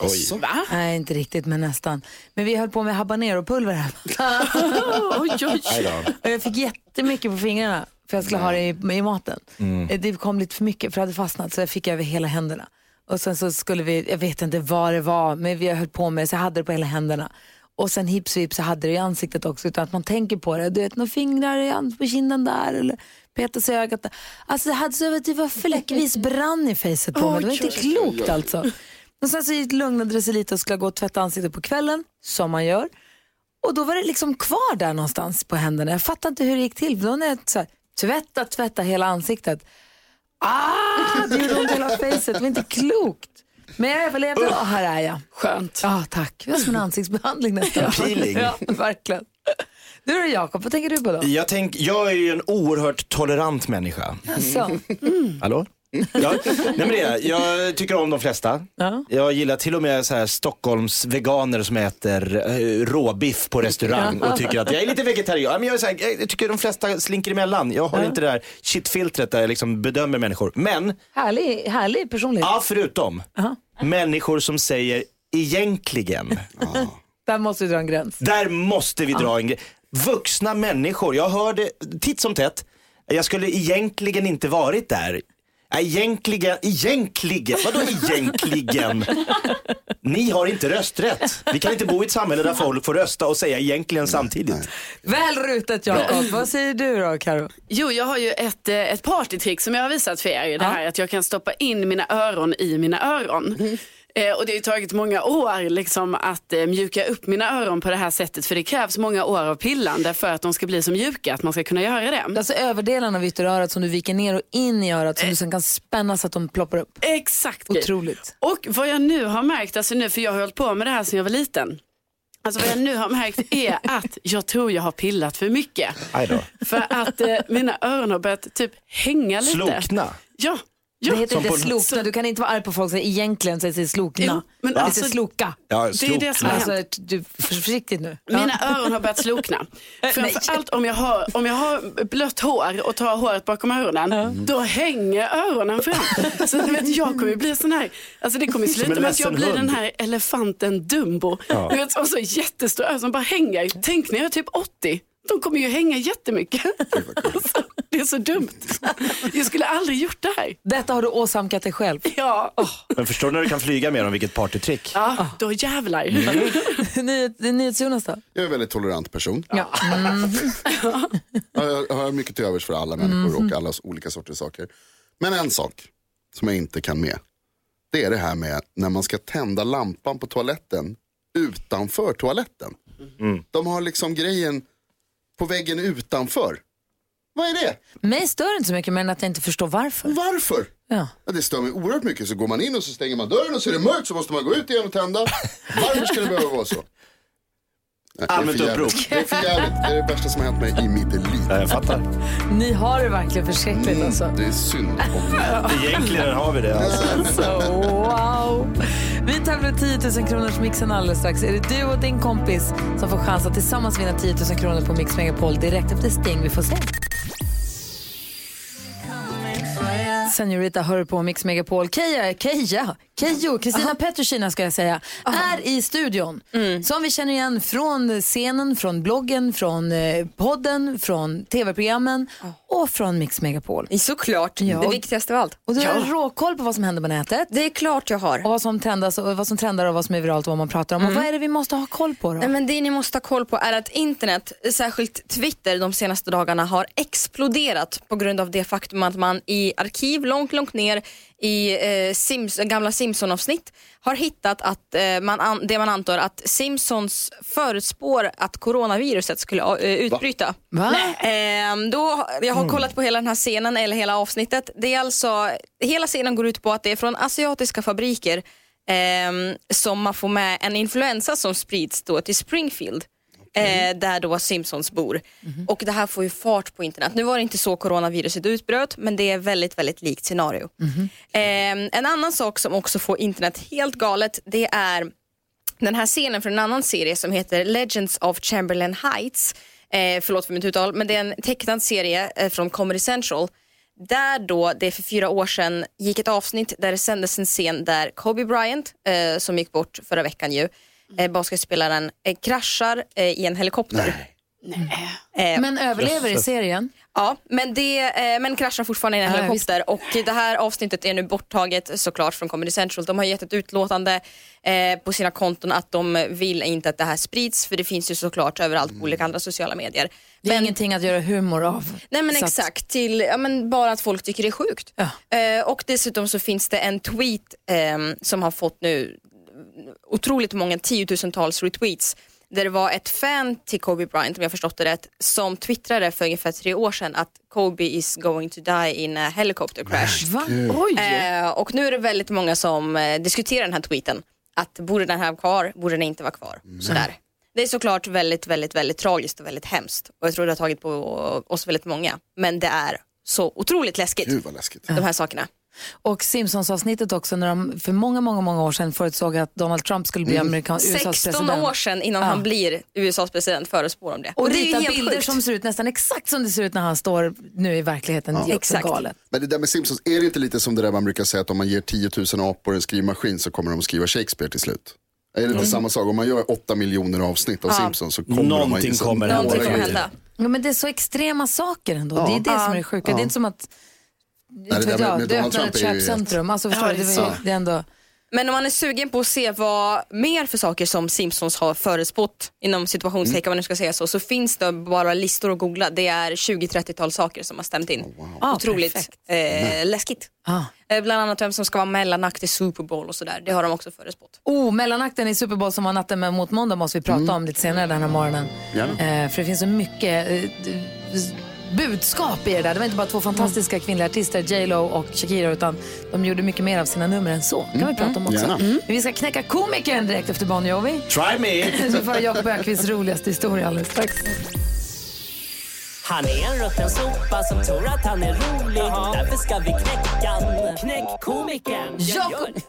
Oj. Va? Nej, inte riktigt, men nästan. Men vi höll på med habanero-pulver här. oj, oj. Och jag fick jättemycket på fingrarna för jag skulle ha det i, i maten. Mm. Det kom lite för mycket för det hade fastnat så jag fick över hela händerna. Och sen så skulle vi, jag vet inte vad det var, men vi höll på med det så jag hade det på hela händerna. Och sen hips vips så hade det i ansiktet också utan att man tänker på det. Du vet, några fingrar i på kinden där eller peta sig i ögat. där. Alltså det, hade så, det var fläckvis brann i facet på mig. Det var inte klokt alltså. Och sen så lugnade det sig lite och skulle gå och tvätta ansiktet på kvällen, som man gör. Och då var det liksom kvar där någonstans på händerna. Jag fattar inte hur det gick till. Då när jag så här, tvätta, tvätta hela ansiktet. Ah, det gjorde ont i hela facet. Det var inte klokt. Men jag överlevde och här är jag. Skönt. Ja, tack. Det var som en ansiktsbehandling nästan. Peeling. Ja, verkligen. Du då Jakob, vad tänker du på då? Jag, tänk, jag är ju en oerhört tolerant människa. Alltså, Hallå? Ja, nej men det är, jag. tycker om de flesta. Ja. Jag gillar till och med så här Stockholms veganer som äter eh, råbiff på restaurang och tycker att jag är lite vegetarian. Men jag, är så här, jag tycker de flesta slinker emellan. Jag har inte det där shitfiltret där jag liksom bedömer människor. Men, härlig, härlig personlighet. ja förutom, människor som säger egentligen. Där måste du dra en gräns. Där måste vi dra en grej. Vuxna människor, jag hör det titt som tätt. Jag skulle egentligen inte varit där. Nej, Egentligen, egentligen, vadå egentligen? Ni har inte rösträtt. Vi kan inte bo i ett samhälle där folk får rösta och säga egentligen samtidigt. Väl rutet Jakob. Vad säger du då Karo? Jo, jag har ju ett, eh, ett partytrick som jag har visat för er. Det här att jag kan stoppa in mina öron i mina öron. Eh, och det har ju tagit många år liksom, att eh, mjuka upp mina öron på det här sättet. För det krävs många år av pillande för att de ska bli så mjuka att man ska kunna göra det. Alltså överdelen av ytterörat som du viker ner och in i örat som du sen kan spänna så att de ploppar upp. Exakt. Otroligt. Och vad jag nu har märkt, alltså nu, för jag har hållit på med det här sedan jag var liten. Alltså vad jag nu har märkt är att jag tror jag har pillat för mycket. För att eh, mina öron har börjat typ hänga lite. Slokna. Ja. Ja. Det heter Som inte slokna, du kan inte vara arg på folk som egentligen säger sig slokna. Jo, men det alltså- heter sloka. Ja, Det är det som har slokna. hänt. Alltså, du, för- försiktigt nu. Ja. Mina öron har börjat slokna. Framförallt om jag, har, om jag har blött hår och tar håret bakom öronen, då hänger öronen fram. Så du vet, jag kommer bli sån här, alltså det kommer sluta med att jag blir den hund. här elefanten Dumbo. Du vet, och så jättestora öron som bara hänger. Tänk när jag är typ 80. De kommer ju hänga jättemycket. Alltså, det är så dumt. Jag skulle aldrig gjort det här. Detta har du åsamkat dig själv. Ja, Men förstår du när du kan flyga med dem, vilket partytrick. ja då jävlar. Nyhet- NyhetsJonas då? Jag är en väldigt tolerant person. Ja. Jag jag har mycket till övers för alla människor och alla olika sorters saker. Men en sak som jag inte kan med. Det är det här med när man ska tända lampan på toaletten utanför toaletten. De har liksom grejen på väggen utanför. Vad är det? Mig stör det inte så mycket men att jag inte förstår varför. Varför? Ja. Ja, det stör mig oerhört mycket. Så går man in och så stänger man dörren och så är det mörkt så måste man gå ut igen och tända. Varför ska det behöva vara så? Nej, det är Allmänt upprop. Det är för jävligt. Det är det värsta som har hänt mig i mitt liv. Ja, jag fattar. Ni har det verkligen förskräckligt alltså. Det är synd om mig. Egentligen har vi det alltså. Så, wow. Vi tävlar 10 000 kronors mixen alldeles strax. Är det du och din kompis som får chans att tillsammans vinna 10 000 kronor på Mix Megapol direkt efter Sting. Vi får se. Senorita hör på Mix Megapol. Keja, Keja, Kejo, Kristina Petrushina ska jag säga, är i studion. Som vi känner igen från scenen, från bloggen, från eh, podden, från tv-programmen och från Mix Megapol. Såklart, Ja. det viktigaste av allt. Och du har råkoll på vad som händer på nätet. Det är klart jag har. Och vad som trendas och vad som trendar och vad som är viralt och vad man pratar om. Och vad är det vi måste ha koll på då? Nej, men det ni måste ha koll på är att internet, särskilt Twitter de senaste dagarna har exploderat på grund av det faktum att man i arkiv långt, långt ner i eh, Sims, gamla Simpson-avsnitt har hittat att eh, man an, det man antar att Simpsons förutspår att coronaviruset skulle eh, utbryta. Va? Ehm, då, jag har kollat på hela den här scenen, eller hela avsnittet. Det är alltså, hela scenen går ut på att det är från asiatiska fabriker ehm, som man får med en influensa som sprids då till Springfield. Eh, där då Simpsons bor. Och det här får ju fart på internet. Nu var det inte så coronaviruset utbröt men det är väldigt, väldigt likt scenario. Eh, en annan sak som också får internet helt galet det är den här scenen från en annan serie som heter Legends of Chamberlain Heights. Eh, förlåt för mitt uttal, men det är en tecknad serie eh, från Comedy Central. Där då, det för fyra år sedan, gick ett avsnitt där det sändes en scen där Kobe Bryant, eh, som gick bort förra veckan ju, eh, basketspelaren, eh, kraschar eh, i en helikopter. Eh, Men överlever i serien? Ja, men, det, eh, men kraschar fortfarande i en helikopter och det här avsnittet är nu borttaget såklart från Comedy Central. De har gett ett utlåtande eh, på sina konton att de vill inte att det här sprids för det finns ju såklart överallt på olika andra sociala medier. Det är Men- ingenting att göra humor av. Nej men exakt, till, ja, men bara att folk tycker det är sjukt. Ja. Eh, och dessutom så finns det en tweet eh, som har fått nu otroligt många tiotusentals retweets där det var ett fan till Kobe Bryant, om jag förstått det rätt, som twittrade för ungefär tre år sedan att Kobe is going to die in a helicopter crash. Va? Oj! Eh, och nu är det väldigt många som eh, diskuterar den här tweeten. Att borde den här vara kvar, borde den inte vara kvar? Sådär. Det är såklart väldigt, väldigt, väldigt tragiskt och väldigt hemskt. Och jag tror det har tagit på oss väldigt många. Men det är så otroligt läskigt, Gud vad läskigt. de här sakerna. Och Simpsons-avsnittet också när de för många, många, många år sedan förutsåg att Donald Trump skulle bli Amerikan, USAs 16 president. år sedan innan Ja. han blir USAs president förespår de det. Och det är ju rita bilder sjukt. som ser ut nästan exakt som det ser ut när han står nu i verkligheten. Det också Exakt. galet. Men det där med Simpsons, är det inte lite som det där man brukar säga att om man ger 10 000 apor en skrivmaskin så kommer de att skriva Shakespeare till slut? Är det Mm. inte samma sak? Om man gör 8 miljoner avsnitt av Simpsons så kommer de Någonting att kommer några hända. Någonting kommer hända. Ja, men det är så extrema saker ändå. Det är det som är det sjuka. Det är inte som att det inte där vet med- det öppnar ett köpcentrum. Alltså, förstår Ja, det, det är var ju- det är ändå... Men om man är sugen på att se vad mer för saker som Simpsons har förespått inom situationstecken, om man nu ska säga så, så finns det bara listor att googla. Det är 20-30-tal saker som har stämt in. Ah, Otroligt eh, läskigt. Ah. Eh, bland annat vem som ska vara mellanakt i Super Bowl och sådär. Det har de också förespått. Oh, mellanakten i Super Bowl som var natten med mot måndag måste vi prata om lite senare den här morgonen. Eh, för det finns så mycket eh, budskap i det där. Det var inte bara två fantastiska kvinnliga artister, J Lo och Shakira, utan de gjorde mycket mer av sina nummer än så. kan vi prata om också. Gärna. Men vi ska knäcka komikern direkt efter Bon Jovi. Try me! Så vi får Jakob Ökvists roligaste historia alldeles strax. Han är en rutten sopa som tror att han är rolig. Därför ska vi knäcka. Knäck komikern.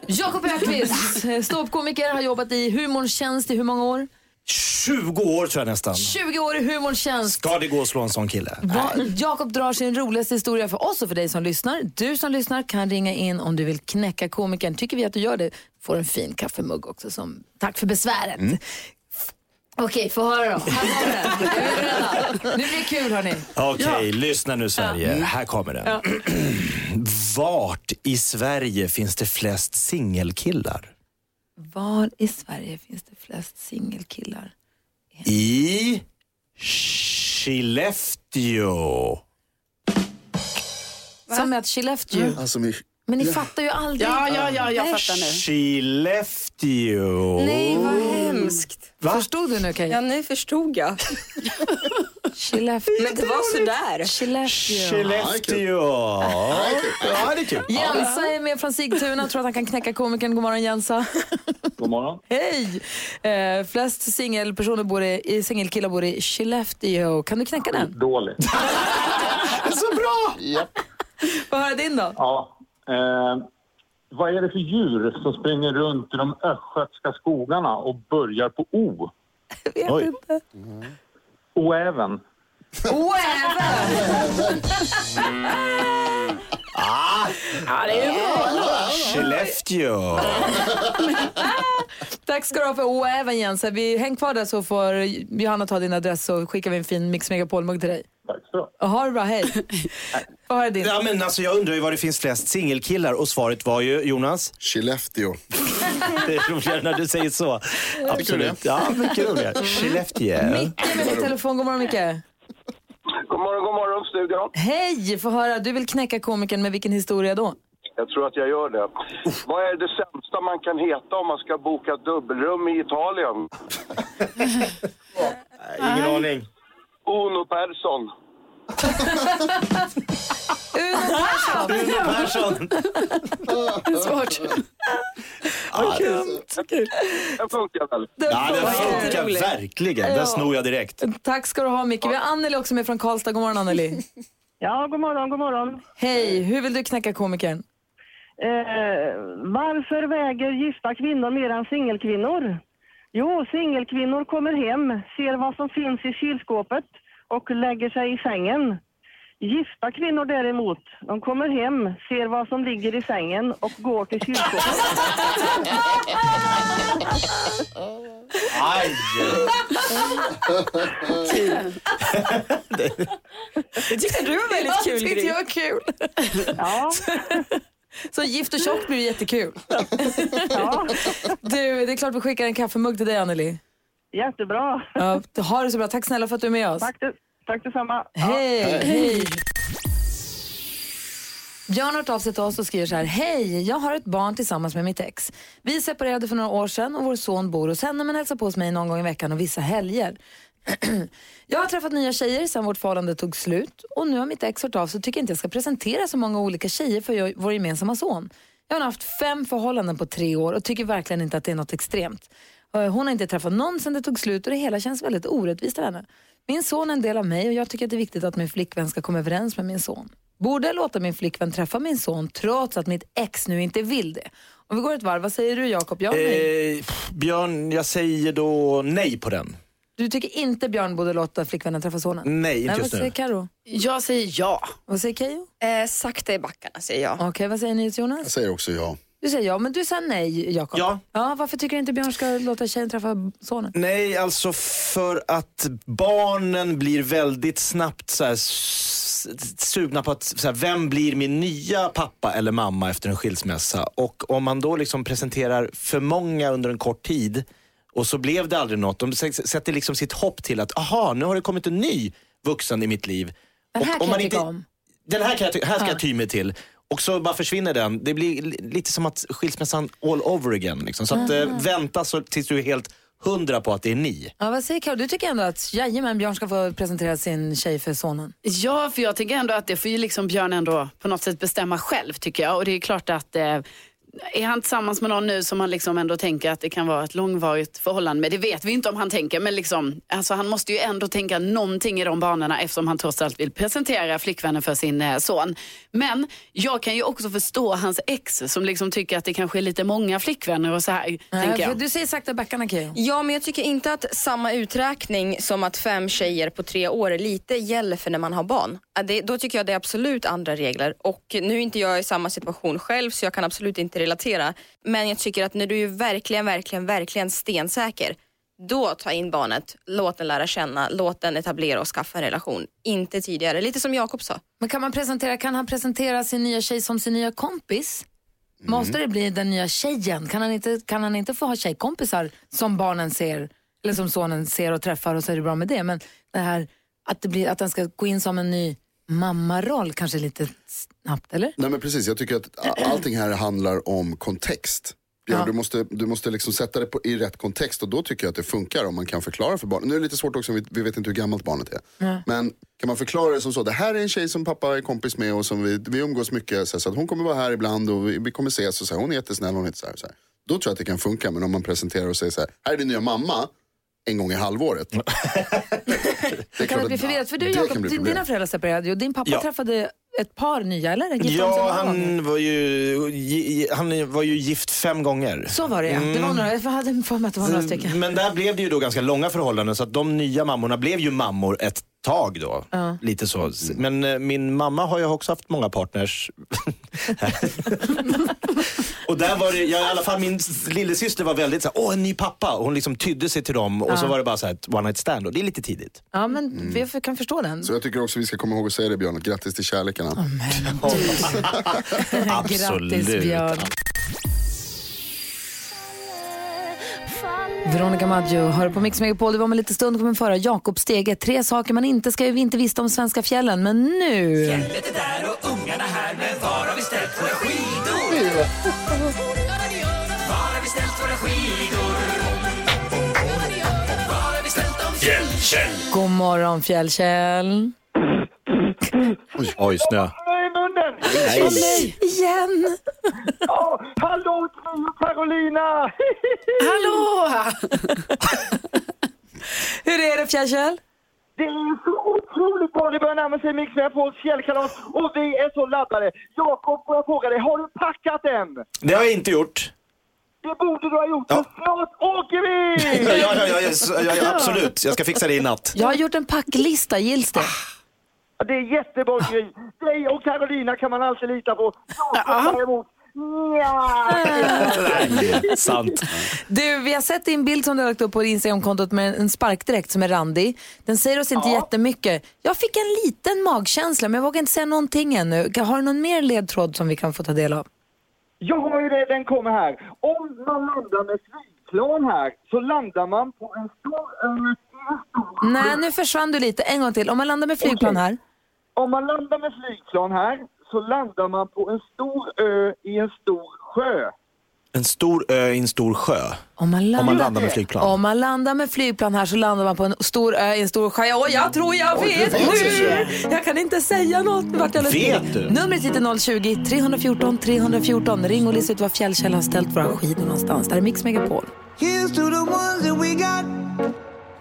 Jakob, Ökvist, ståuppkomiker, har jobbat i humorns tjänst i hur många år? 20 år tror jag nästan. 20 år i humorns tjänst. Ska det gå att slå en sån kille? Va- Jakob drar sin roligaste historia för oss och för dig som lyssnar. Du som lyssnar kan ringa in om du vill knäcka komikern. Tycker vi att du gör det får en fin kaffemugg också som tack för besväret. Okej, få höra då. Här kommer den. Nu blir det kul hörni. Okej, lyssna nu Sverige. Här kommer den. Vart i Sverige finns det flest singelkillar? Var i Sverige finns det flest singelkillar? I Skellefteå. Som att Skellefteå. Alltså, vi, Men ni fattar ju aldrig. Ja, ja, ja, jag fattar nu. Skellefteå. Nej, vad hemskt. Förstod du nu Kaj? Ja, nu förstod jag. Skellefteå. Men det var sådär. Skellefteå. Ja, det är kul. Jensa är med från Sigtuna, tror att han kan knäcka komikern. God morgon Jensa. God morgon. Hej! Eh, flest singelpersoner bor i, singelkillar bor i Skellefteå. Kan du knäcka den? Dåligt. Så bra! japp. Få höra din då. Ja. Eh, vad är det för djur som springer runt i de östgötska skogarna och börjar på O? Jag vet Oj. inte. Oäven. Oäven! Ja, det är bra. Skellefteå. Tack ska du ha för oäven Jensa. Vi häng kvar där så får Johanna ta din adress så skickar vi en fin Mix Megapol-mugg till dig. Tack så du Och ha det bra, hej. Din. Ja, men alltså, jag undrar ju var det finns flest singelkillar och svaret var ju Jonas. Skellefteå. Det är roligare när du säger så. Absolut. Ja, mycket roligare. Skellefteå. Micke med din telefon. God morgon Micke. God morgon, god morgon studion. Hej! Få höra. Du vill knäcka komikern med vilken historia då? Jag tror att jag gör det. Vad är det sämsta man kan heta om man ska boka dubbelrum i Italien? Ingen aning. Uno Persson. Uno Persson. Persson. Svårt. Ja, Det funkar väl? ja, den funkar verkligen. Den snor jag direkt. Tack ska du ha Micke. Vi har Anneli också med från Karlstad. God morgon Anneli. Ja, god morgon, god morgon. Hej, hur vill du knäcka komikern? Eh, varför väger gifta kvinnor mer än singelkvinnor? Jo, singelkvinnor kommer hem, ser vad som finns i kylskåpet och lägger sig i sängen. Gifta kvinnor däremot, de kommer hem, ser vad som ligger i sängen och går till kylskåpet. Aj! Det tyckte du var väldigt kul Det tyckte Gry. jag var kul. Ja, Så gift och tjock blir jättekul. ja, Du, det är klart vi skickar en kaffemugg till dig Anneli. Jättebra. Ja, ha det så bra. Tack snälla för att du är med oss. Tack, det- tack detsamma. Ja. Hej, hej. Björn har hört av sig till oss och skriver så här. Hej, jag har ett barn tillsammans med mitt ex. Vi separerade för några år sedan och vår son bor hos henne men hälsar på hos mig någon gång i veckan och vissa helger. jag har träffat nya tjejer sedan vårt förhållande tog slut och nu har mitt ex hört av sig och tycker inte jag ska presentera så många olika tjejer för jag- vår gemensamma son. Jag har haft fem förhållanden på tre år och tycker verkligen inte att det är något extremt. Eh, Hon har inte träffat någon sedan det tog slut och det hela känns väldigt orättvist av henne. Min son är en del av mig och jag tycker att det är viktigt att min flickvän ska komma överens med min son. Borde jag låta min flickvän träffa min son trots att mitt ex nu inte vill det? Om vi går ett varv, vad säger du Jakob? Ja, nej. Eh, Björn, jag säger då nej på den. Du tycker inte Björn borde låta flickvännen träffa sonen? Nej, inte Nej, vad just säger nu. Karo? Jag säger ja. Vad säger Keyyo? Eh, sakta i backarna säger jag. Okej, vad säger ni Jag Jonas? säger också ja. Du säger ja, men du säger nej Jakob. Ja. ja. Varför tycker du inte Björn ska låta tjejen träffa sonen? Nej, alltså för att barnen blir väldigt snabbt så här, sugna på att, så här, vem blir min nya pappa eller mamma efter en skilsmässa? Och om man då liksom presenterar för många under en kort tid och så blev det aldrig något. De sätter liksom sitt hopp till att, aha, nu har det kommit en ny vuxen i mitt liv. Den här Och kan jag tycka om. Den här, kan jag, här ska Ja. jag ty mig till. Och så bara försvinner den. Det blir li- lite som att skilsmässan all over again. Liksom. Så att, eh, vänta så, tills du är helt hundra på att det är ni. Ja, vad säger Karo? Du tycker ändå att jajamän, Björn ska få presentera sin tjej för sonen? Ja, för jag tycker ändå att det får ju liksom Björn ändå på något sätt bestämma själv tycker jag. Och det är klart att eh, är han tillsammans med någon nu som han liksom ändå tänker att det kan vara ett långvarigt förhållande med, det vet vi inte om han tänker, men liksom, alltså han måste ju ändå tänka någonting i de banorna eftersom han trots allt vill presentera flickvännen för sin eh, son. Men jag kan ju också förstå hans ex som liksom tycker att det kanske är lite många flickvänner och så här, jag. du säger sakta backarna Keyyo. Ja, men jag tycker inte att samma uträkning som att fem tjejer på tre år är lite gäller för när man har barn. Det, då tycker jag det är absolut andra regler. Och nu är inte jag i samma situation själv så jag kan absolut inte relatera. Men jag tycker att när du är verkligen, verkligen, verkligen stensäker då ta in barnet, låt den lära känna, låt den etablera och skaffa en relation. Inte tidigare, lite som Jakob sa. Men kan, man presentera, kan han presentera sin nya tjej som sin nya kompis? Måste det bli den nya tjejen? Kan han, inte, kan han inte få ha tjejkompisar som barnen ser, eller som sonen ser och träffar och så är det bra med det. Men det här att, det blir, att den ska gå in som en ny mammaroll kanske lite snabbt, eller? Nej men precis, jag tycker att allting här handlar om kontext. Ja, Ja. Du måste, du måste liksom sätta det på, i rätt kontext och då tycker jag att det funkar om man kan förklara för barnet. Nu är det lite svårt också, vi, vi vet inte hur gammalt barnet är. Men kan man förklara det som så, det här är en tjej som pappa är kompis med och som vi, vi umgås mycket. Så, här, så att hon kommer vara här ibland och vi, vi kommer ses och så här, hon är jättesnäll, hon är inte så här, så här. Då tror jag att det kan funka, men om man presenterar och säger så här, här är din nya mamma en gång i halvåret. det är Kan det bli förvirrat? För du det Jakob, dina föräldrar separerade och din pappa Ja. träffade ett par nya, eller? Sig Ja, han var, ju, han var ju gift fem gånger. Så var det ja. Det var några, jag hade för mig att det var några stycken. Men där blev det ju då ganska långa förhållanden så att de nya mammorna blev ju mammor ett tag då. Lite så. Men eh, min mamma har ju också haft många partners. och där var det, ja, i alla fall min lillasyster var väldigt så här, åh en ny pappa. Och hon liksom tydde sig till dem och så var det bara så här ett one night stand och det är lite tidigt. Ja, men vi kan förstå den. Så jag tycker också vi ska komma ihåg att säga det Björn, att grattis till kärlekarna. Absolut. Grattis Björn. Veronica Maggio hör på Mix Megapol. Det var om en liten stund kommer föra Jakob Stege. Tre saker man inte ska inte visste om svenska fjällen. Men nu... Fjället är där och ungarna här, men var har vi ställt våra skidor? Var har vi ställt våra skidor? Var har vi ställt dem? Fjällkäll! God morgon Fjällkäll. Oj, snö. Nej. Igen! Ja, hallå Carolina! Hallå! Hur är det Fjällkäll? Det är så otroligt bra, det börjar närma sig Mix Megapols fjällkalas och vi är så laddade. Jakob, får jag fråga dig, har du packat än? Det har jag inte gjort. Det borde du ha gjort, Ja. för snart åker vi! Ja, ja, ja, ja, ja, ja, absolut. Jag ska fixa det i natt. Jag har gjort en packlista, gills det? Det är jättebra Gry. Dig och Carolina kan man alltid lita på. Nej, sant. Du, vi har sett din bild som du har lagt upp på Instagramkontot med en sparkdräkt som är randig. Den säger oss inte jättemycket. Jag fick en liten magkänsla men jag vågar inte säga någonting ännu. Har du någon mer ledtråd som vi kan få ta del av? Jag har ju det, den kommer här. Om man landar med flygplan här så landar man på en stor en stor Nej, nu försvann du lite. En gång till. Om man landar med flygplan här. Om man landar med flygplan här så landar man på en stor ö i en stor sjö. En stor ö i en stor sjö. Om man landar, Om man landar med flygplan. Om man landar med flygplan här så landar man på en stor ö i en stor sjö. Och jag tror jag vet nu! Jag kan inte säga något. Vart jag Vet du? Numret hit är 020 314 314. Ring och lista ut var Fjällkäll har ställt våra skidor någonstans. Där är Mix Megapol. Here's to the ones that we got.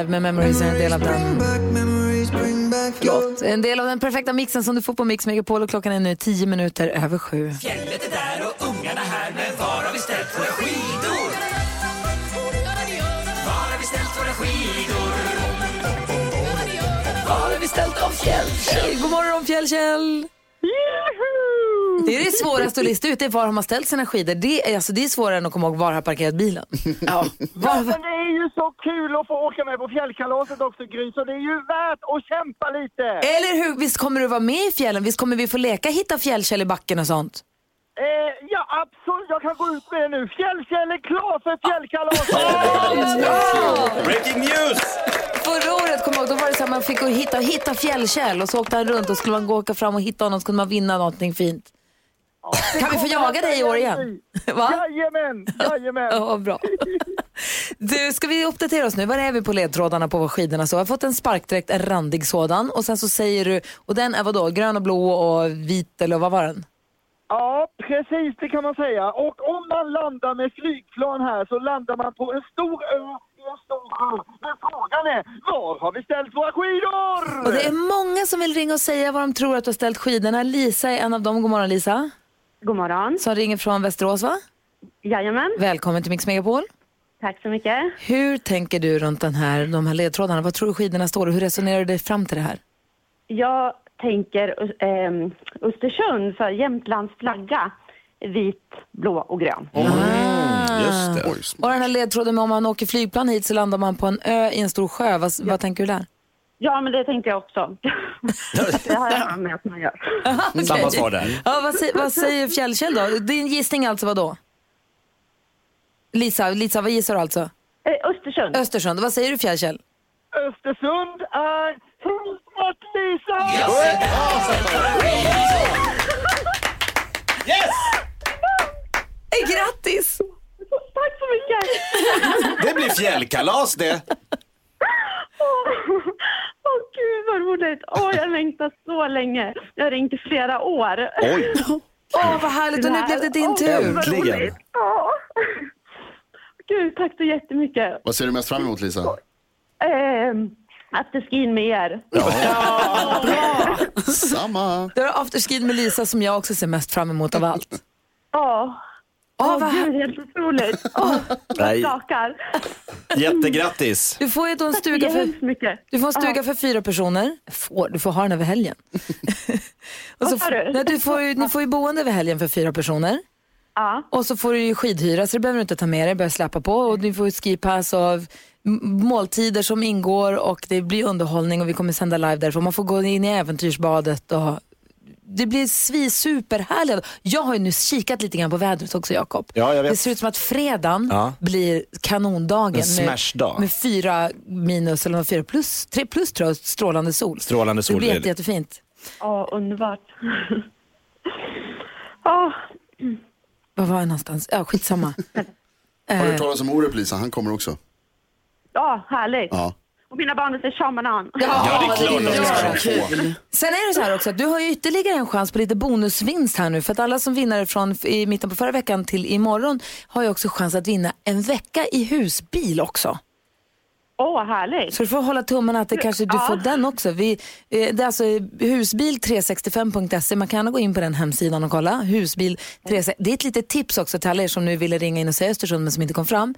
5 med Memories är en del av den. Förlåt. En del av den perfekta mixen som du får på Mix Megapol och klockan är nu 10 minuter över sju. Fjället är där och ungarna här, men var har vi ställt våra skidor? Var har vi ställt våra skidor? Var har vi ställt dem, Fjällkäll? God morgon Fjällkäll! Det är det svåraste att lista ut, det är var de har ställt sina skidor. Det är, alltså, det är svårare än att komma ihåg var har parkerat bilen. Ja. Ja, men det är ju så kul att få åka med på fjällkalaset också Gry, så det är ju värt att kämpa lite. Eller hur, visst kommer du vara med i fjällen? Visst kommer vi få leka hitta fjällkäll i backen och sånt? Eh, ja, absolut. Jag kan gå ut med det nu. Fjällkäll är klar för fjällkalaset! Breaking news! Förra året, kom jag ihåg, då var det så här, man fick gå och hitta, hitta Fjällkäll och så åkte han runt och skulle man gå åka fram och hitta honom så skulle man vinna någonting fint. Kan vi få jaga dig i år igen? Va? Jajamän, jajamän. Ja, bra. Du, ska vi uppdatera oss nu? Var är vi på ledtrådarna på skidorna? Så jag har fått en sparkdräkt, en randig sådan. Och sen så säger du, och den är vadå, grön och blå och vit eller vad var den? Ja, precis det kan man säga. Och om man landar med flygplan här så landar man på en stor ö i en stor sjö. Men frågan är, var har vi ställt våra skidor? Och det är många som vill ringa och säga vad de tror att du har ställt skidorna. Lisa är en av dem. God morgon Lisa. God morgon. Som ringer från Västerås va? Jajamän. Välkommen till Mix Megapol. Tack så mycket. Hur tänker du runt den här, de här ledtrådarna? Vad tror du skidorna står och hur resonerar du dig fram till det här? Jag tänker eh, Östersund för Jämtlands flagga. Vit, blå och grön. Just det. Och den här ledtråden med om man åker flygplan hit så landar man på en ö i en stor sjö. Vad, vad tänker du där? Ja, men det tänkte jag också. det har jag med att man gör. Okej. Samma svar där. Ja, vad, säger, vad säger Fjällkäll då? Din gissning alltså vad då? Lisa, Lisa, vad gissar du alltså? Eh, Östersund. Östersund. Vad säger du Fjällkäll? Östersund är rätt Lisa! Yes! Eh, Grattis! Tack så mycket! Det blir fjällkalas det. Gud vad roligt! Åh, jag har längtat så länge. Jag har ringt i flera år. Oj. Åh, vad härligt. Och nu blev det din Åh, tur. Äntligen. roligt. Ja. Gud, tack så jättemycket. Vad ser du mest fram emot Lisa? Ehm, Afterskin med er. Samma. Det är afterskin med Lisa som jag också ser mest fram emot av allt. Ja. Åh, Åh vad gud, helt otroligt. Åh, jag skakar. Jättegrattis. Du får ju då en stuga för, du får en stuga för fyra personer. Får, du får ha den över helgen. och så, Vad du? nej, du får ju, ni får ju boende över helgen för fyra personer. Ja. Och så får du ju skidhyra så det behöver du inte ta med dig, börja släppa på. Och du får ju skipass och måltider som ingår och det blir underhållning och vi kommer sända live därifrån. Man får gå in i äventyrsbadet och det blir svi superhärligt. Jag har ju nu kikat lite grann på vädret också Jakob. Ja, jag vet. Det ser ut som att fredagen Ja. blir kanondagen. En. Med, med fyra minus eller fyra plus, tre plus tror jag, strålande sol. Strålande sol Det blir blir jätte, det. jättefint. Ja, underbart. Ja, Var var jag någonstans? Ja, skitsamma. Har du Eh, hört talas om Orup Lisa? Han kommer också. ja, härligt. Ja. Och mina barn heter Shamanan. Ja, det är klart Ja, de ska få. Sen är det så här också att du har ju ytterligare en chans på lite bonusvinst här nu. För att alla som vinner från i mitten på förra veckan till imorgon har ju också chans att vinna en vecka i husbil också. Åh, härligt. Så du får hålla tummarna att det kanske du Ja. får den också. Vi, eh, det är alltså husbil365.se. Man kan gärna gå in på den hemsidan och kolla. Husbil 365. Det är ett litet tips också till alla er som nu ville ringa in och säga Östersund men som inte kom fram.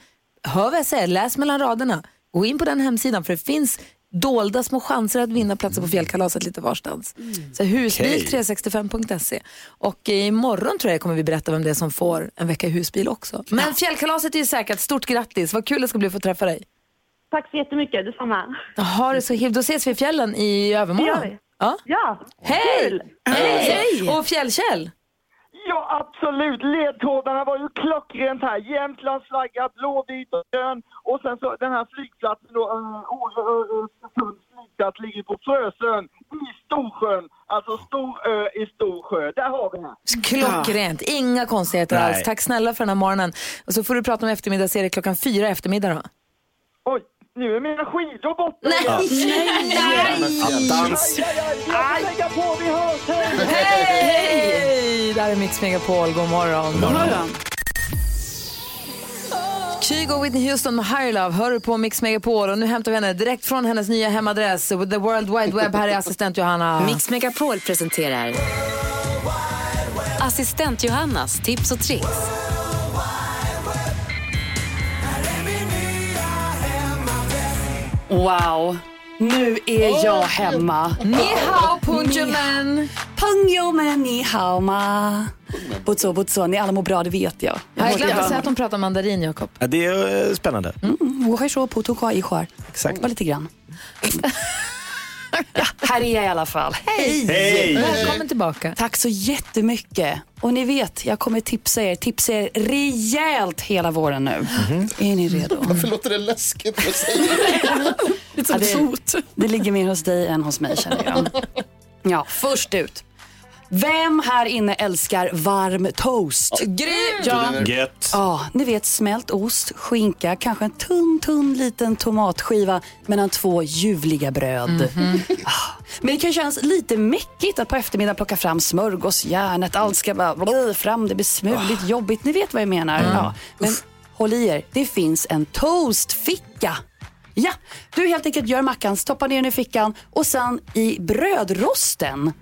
Hör vad jag säger, läs mellan raderna. Gå in på den hemsidan för det finns dolda små chanser att vinna platser på fjällkalaset lite varstans. Så husbil365.se. Och imorgon tror jag kommer vi berätta vem det är som får en vecka i husbil också. Men fjällkalaset är ju säkert. Stort grattis. Vad kul det ska bli att få träffa dig. Tack så jättemycket, detsamma. Ha det så himla. Då ses vi i fjällen i övermorgon. Ja. Ja, Hej! Hej! Och Fjällkäll? Ja, absolut. Ledtrådarna var ju klockrent här. Jämtlands flagga, blå, vit och grön. Och sen så den här flygplatsen då, uh, Östersunds flygplats ligger på Frösön i Storsjön. Alltså stor ö i stor sjö. Där har vi det. Klockrent. Inga konstigheter Nej. alls. Tack snälla för den här morgonen. Och så får du prata om eftermiddagsserie klockan fyra eftermiddag då. Oj, nu är mina skidor borta Nej, nej, Attans. Aj, aj, aj, jag får lägga på. Vi hörs. Hej! Hej! Hej! Där är Mix Megapol. God morgon. God morgon. Kygo och Whitney Houston med Higher Love hör du på Mix Megapol och nu hämtar vi henne direkt från hennes nya hemadress The World Wide Web. Här är assistent Johanna. Mix Megapol presenterar Assistent Johannas tips och tricks. Wow. Nu är jag hemma. Ni hao punjomen. Punjomen ni hao ma. Butso, butso. Ni alla mår bra, det vet jag. Jag jag glömde säga att de pratar mandarin, Jakob. Ja, det är eh, spännande. Mm. mm. Exakt. Bara lite grann. Ja, här är jag i alla fall. Hej! Hej! Välkommen tillbaka. Tack så jättemycket. Och ni vet, jag kommer tipsa er, tipsa er rejält hela våren nu. Är ni redo? Varför låter det läskigt när du säger det? Det, ja, det, det ligger mer hos dig än hos mig känner jag. Ja, först ut. Vem här inne älskar varm toast? Gry! Ja. Gött. Ja, ni vet smält ost, skinka, kanske en tunn, tunn liten tomatskiva mellan två ljuvliga bröd. Ah, Men det kan kännas lite mäckigt att på eftermiddagen plocka fram smörgåsjärnet. Allt ska bara fram, det blir smuligt, jobbigt. Ni vet vad jag menar. Ja. Men håll i er, det finns en toastficka. Ja, du helt enkelt gör mackan, stoppar ner den i fickan och sen i brödrosten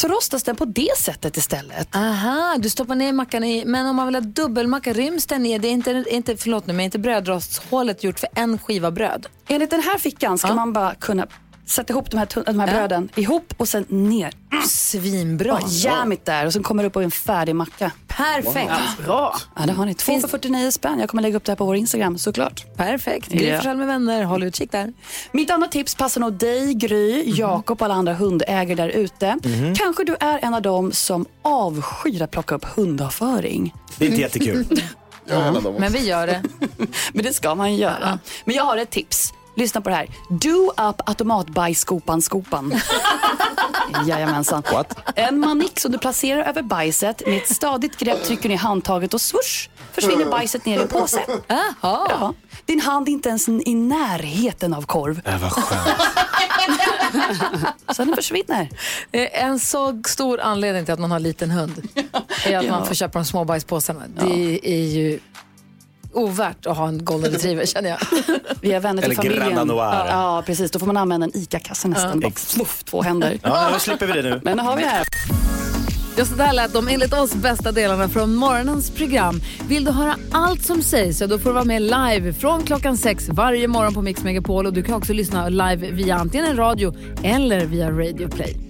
så rostas den på det sättet istället. Aha, du stoppar ner mackan i, men om man vill ha dubbelmacka, ryms den ner? Det är inte, inte, förlåt nu, men inte brödrostshålet gjort för en skiva bröd? Enligt den här fickan ska man bara kunna sätta ihop de här, de här Ja. bröden ihop och sen ner. Svinbra. Och jammigt där och sen kommer det upp på en färdig macka. Perfekt. Bra. Ja, det har ni. Två för 49 spänn. Jag kommer lägga upp det här på vår Instagram såklart. Perfekt. Gry Ja. Forssell med vänner, håll utkik där. Mitt andra tips passar nog dig, Gry, Jakob och alla andra hundägare där ute. Mhm. Kanske du är en av dem som avskyr att plocka upp hundavföring. Det är inte jättekul. Dem. Men vi gör det. Men det ska man göra. Men jag har ett tips. Lyssna på det här. Do up automatbajsskopan skopan. Jajamensan. What? En manick som du placerar över bajset med ett stadigt grepp trycker ner handtaget och swoosh försvinner bajset ner i en påse. Ja. Din hand är inte ens i närheten av korv. Äh, vad skönt. Så den försvinner. Eh, En så stor anledning till att man har liten hund är att Ja. man får köpa de små bajspåsarna. Det är ju ovärt att ha en golden retriever känner jag. Vi är vänner till Eller familjen. Granda Noir. Ja, precis. Då får man använda en ICA-kasse nästan. Bara fluff, två händer. Ja, nu slipper vi det nu. Men nu har vi det här. Ja, så där lät de enligt oss bästa delarna från morgonens program. Vill du höra allt som sägs så då får du vara med live från klockan sex varje morgon på Mix Megapol. Och du kan också lyssna live via antingen en radio eller via Radio Play.